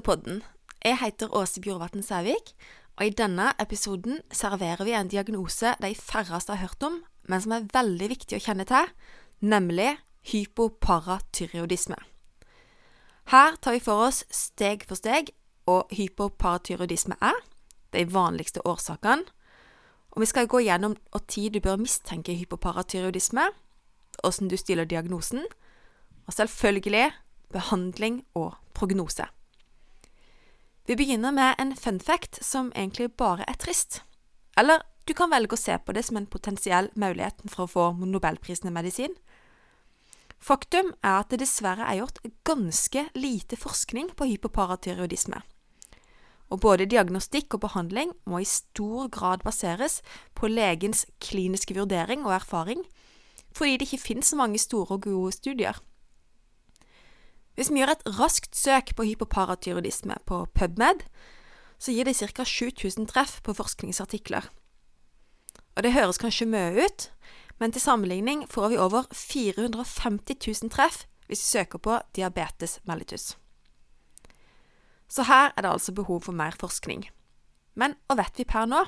Ortopodden. Jeg heter Åse Bjorvatn Sævik, og i denne episoden serverer vi en diagnose de færreste har hørt om, men som er veldig viktig å kjenne til, nemlig hypoparatyreodisme. Her tar vi for oss steg for steg hva hypoparatyreodisme er, de vanligste årsakene, og vi skal gå gjennom når du bør mistenke hypoparatyreodisme, hvordan du stiller diagnosen, og selvfølgelig behandling og prognose. Vi begynner med en fun fact som egentlig bare er trist. Eller du kan velge å se på det som en potensiell mulighet for å få nobelprisen i medisin. Faktum er at det dessverre er gjort ganske lite forskning på hypoparathyreodisme. Og både diagnostikk og behandling må i stor grad baseres på legens kliniske vurdering og erfaring, fordi det ikke finnes så mange store og gode studier. Hvis vi gjør et raskt søk på hypoparathyroidisme på PubMed, så gir det ca. 7000 treff på forskningsartikler. Og det høres kanskje mye ut, men til sammenligning får vi over 450 000 treff hvis vi søker på diabetes mellitus. Så her er det altså behov for mer forskning. Men hva vet vi per nå?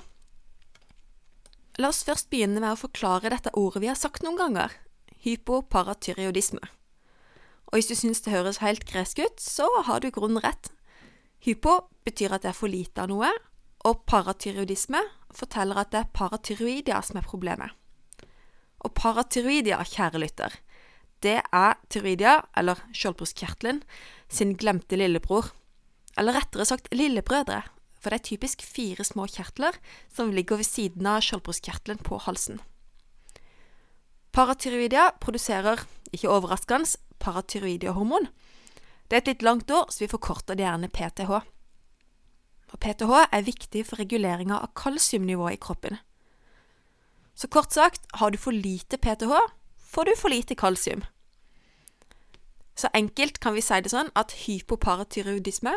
La oss først begynne med å forklare dette ordet vi har sagt noen ganger hypoparatyreodisme. Og hvis du syns det høres helt gresk ut, så har du i grunnen rett. Hypo betyr at det er for lite av noe, og paratyroidisme forteller at det er paratyroidia som er problemet. Og paratyroidia, kjære lytter, det er tyroidia, eller skjoldbruskkjertelen, sin glemte lillebror. Eller rettere sagt lillebrødre, for det er typisk fire små kjertler som ligger ved siden av skjoldbruskkjertelen på halsen. Paratyroidia produserer, ikke overraskende, paratyroidihormon. Det er et litt langt ord, så vi forkorter det gjerne PTH. Og PTH er viktig for reguleringa av kalsiumnivået i kroppen. Så kort sagt, har du for lite PTH, får du for lite kalsium. Så enkelt kan vi si det sånn at hypoparatyroidisme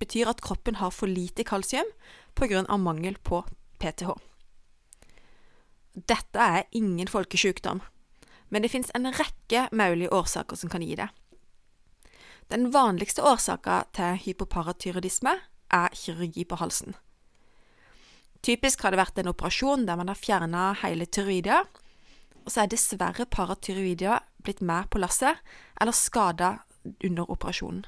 betyr at kroppen har for lite kalsium pga. mangel på PTH. Dette er ingen folkesykdom, men det finnes en rekke mulige årsaker som kan gi det. Den vanligste årsaka til hypoparatyroidisme er kirurgi på halsen. Typisk har det vært en operasjon der man har fjerna hele tyroidia, og så er dessverre paratyroidia blitt med på lasset eller skada under operasjonen.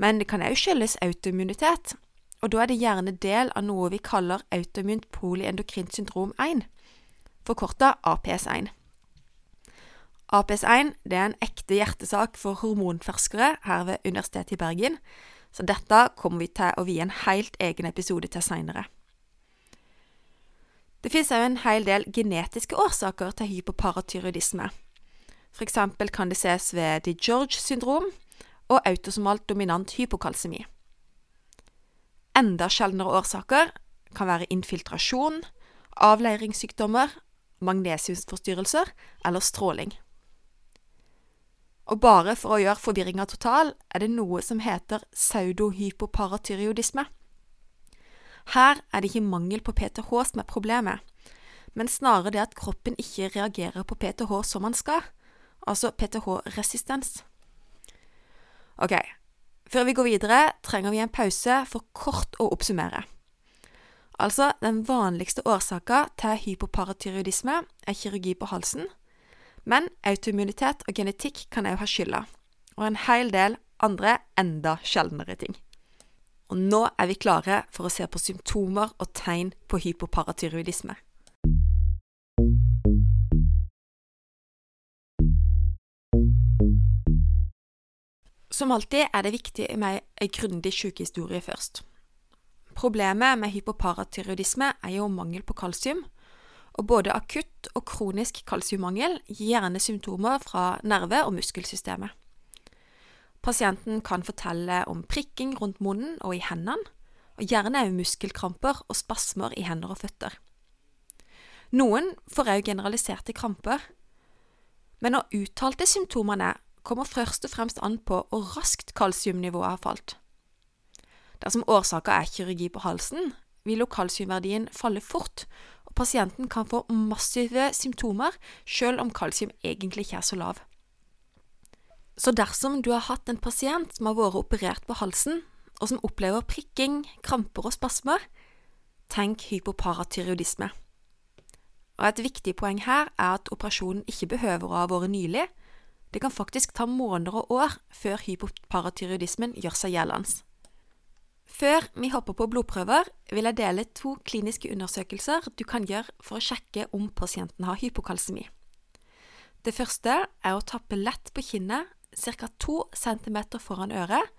Men det kan òg skyldes autoimmunitet, og da er det gjerne del av noe vi kaller autoimmunt polyendokrint syndrom 1, forkorta APS1. APS1 det er en ekte hjertesak for hormonferskere her ved Universitetet i Bergen, så dette kommer vi til å vie en helt egen episode til seinere. Det finnes òg en hel del genetiske årsaker til hypoparatyroidisme. For eksempel kan det ses ved de George syndrom, og autosomalt dominant hypokalsemi. Enda sjeldnere årsaker kan være infiltrasjon, avleiringssykdommer, magnesiumsforstyrrelser eller stråling. Og bare for å gjøre forvirringa total, er det noe som heter pseudohypoparatyreodisme. Her er det ikke mangel på PTH som er problemet, men snarere det at kroppen ikke reagerer på PTH som man skal, altså PTH-resistens. Ok, før vi går videre, trenger vi en pause for kort å oppsummere. Altså, den vanligste årsaka til hypoparatyroidisme er kirurgi på halsen, men autoimmunitet og genetikk kan òg ha skylda, og en hel del andre enda sjeldnere ting. Og nå er vi klare for å se på symptomer og tegn på hypoparatyroidisme. Som alltid er det viktig med ei grundig sykehistorie først. Problemet med hypoparatyroidisme er jo mangel på kalsium, og både akutt og kronisk kalsiummangel gir gjerne symptomer fra nerve- og muskelsystemet. Pasienten kan fortelle om prikking rundt munnen og i hendene, og gjerne òg muskelkramper og spasmer i hender og føtter. Noen får òg generaliserte kramper, men når uttalte symptomene kommer først og fremst an på hvor raskt kalsiumnivået har falt. Dersom årsaka er kirurgi på halsen, vil kalsiumverdien falle fort, pasienten kan få massive symptomer selv om kalsium egentlig ikke er så lav. Så dersom du har hatt en pasient som har vært operert på halsen, og som opplever prikking, kramper og spasmer, tenk hypoparatyreodisme. Og Et viktig poeng her er at operasjonen ikke behøver å ha vært nylig. Det kan faktisk ta måneder og år før hypoparatyreodismen gjør seg gjeldende. Før vi hopper på blodprøver, vil jeg dele to kliniske undersøkelser du kan gjøre for å sjekke om pasienten har hypokalsemi. Det første er å tappe lett på kinnet ca. 2 cm foran øret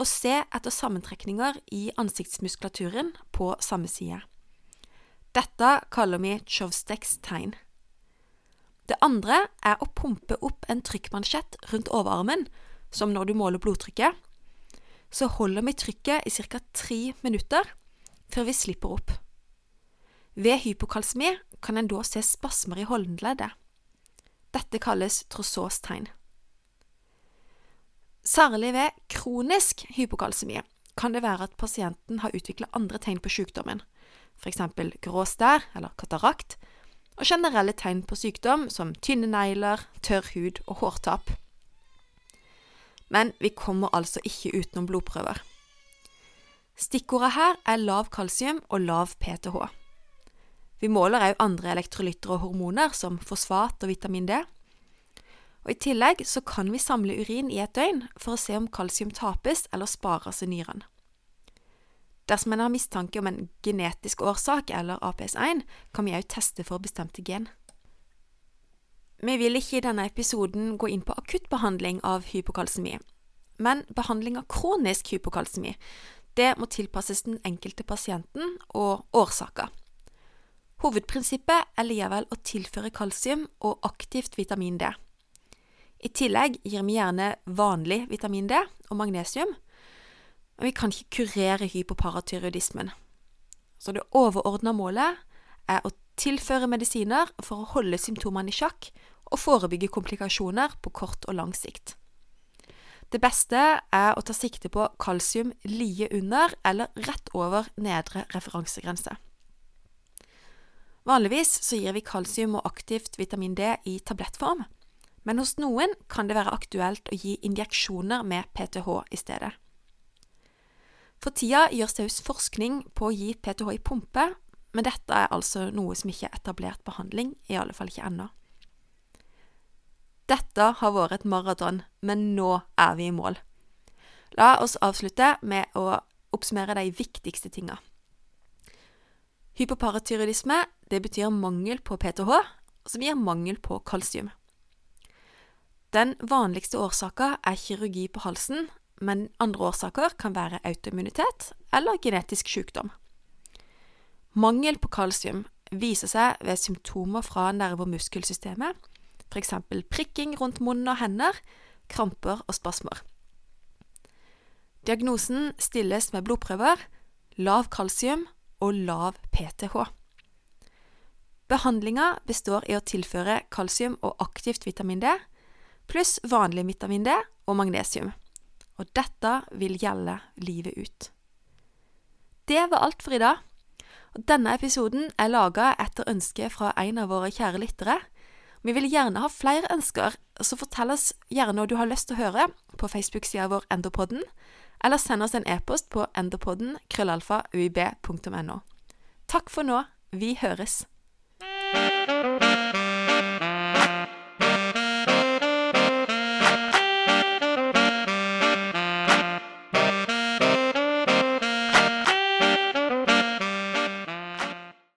og se etter sammentrekninger i ansiktsmuskulaturen på samme side. Dette kaller vi Chowstecks tegn. Det andre er å pumpe opp en trykkmansjett rundt overarmen, som når du måler blodtrykket, så holder vi trykket i ca. tre minutter før vi slipper opp. Ved hypokalsemi kan en da se spasmer i håndleddet. Dette kalles trossåstegn. Særlig ved kronisk hypokalsemi kan det være at pasienten har utvikla andre tegn på sykdommen, f.eks. grå stær eller katarakt, og generelle tegn på sykdom som tynne negler, tørr hud og hårtap. Men vi kommer altså ikke utenom blodprøver. Stikkordet her er lav kalsium og lav PTH. Vi måler òg andre elektrolytter og hormoner, som fosfat og vitamin D. Og I tillegg så kan vi samle urin i et døgn for å se om kalsium tapes eller spares i nyren. Dersom en har mistanke om en genetisk årsak eller APS1, kan vi òg teste for bestemte gen. Vi vil ikke i denne episoden gå inn på akuttbehandling av hypokalsemi, men behandling av kronisk hypokalsemi det må tilpasses den enkelte pasienten og årsaker. Hovedprinsippet er likevel å tilføre kalsium og aktivt vitamin D. I tillegg gir vi gjerne vanlig vitamin D og magnesium, men vi kan ikke kurere hypoparatyroidismen. Så det overordna målet er å tilføre medisiner for å holde symptomene i sjakk og forebygge komplikasjoner på kort og lang sikt. Det beste er å ta sikte på kalsium lige under eller rett over nedre referansegrense. Vanligvis gir vi kalsium og aktivt vitamin D i tablettform, men hos noen kan det være aktuelt å gi injeksjoner med PTH i stedet. For tida gjøres det forskning på å gi PTH i pumpe, men dette er altså noe som ikke er etablert behandling, i alle fall ikke ennå. Dette har vært et maraton, men nå er vi i mål. La oss avslutte med å oppsummere de viktigste tinga. Hypoparatyroidisme det betyr mangel på PTH, som gir mangel på kalsium. Den vanligste årsaka er kirurgi på halsen, men andre årsaker kan være autoimmunitet eller genetisk sykdom. Mangel på kalsium viser seg ved symptomer fra nerve- og muskelsystemet, f.eks. prikking rundt munn og hender, kramper og spasmer. Diagnosen stilles med blodprøver, lav kalsium og lav PTH. Behandlinga består i å tilføre kalsium og aktivt vitamin D, pluss vanlig vitamin D og magnesium. Og dette vil gjelde livet ut. Det var alt for i dag. Denne episoden er laga etter ønske fra en av våre kjære lyttere, vi vil gjerne ha flere ønsker, så fortell oss gjerne noe du har lyst til å høre på Facebook-sida vår Endopodden, eller send oss en e-post på endopodden krøllalfa uib.no. Takk for nå. Vi høres.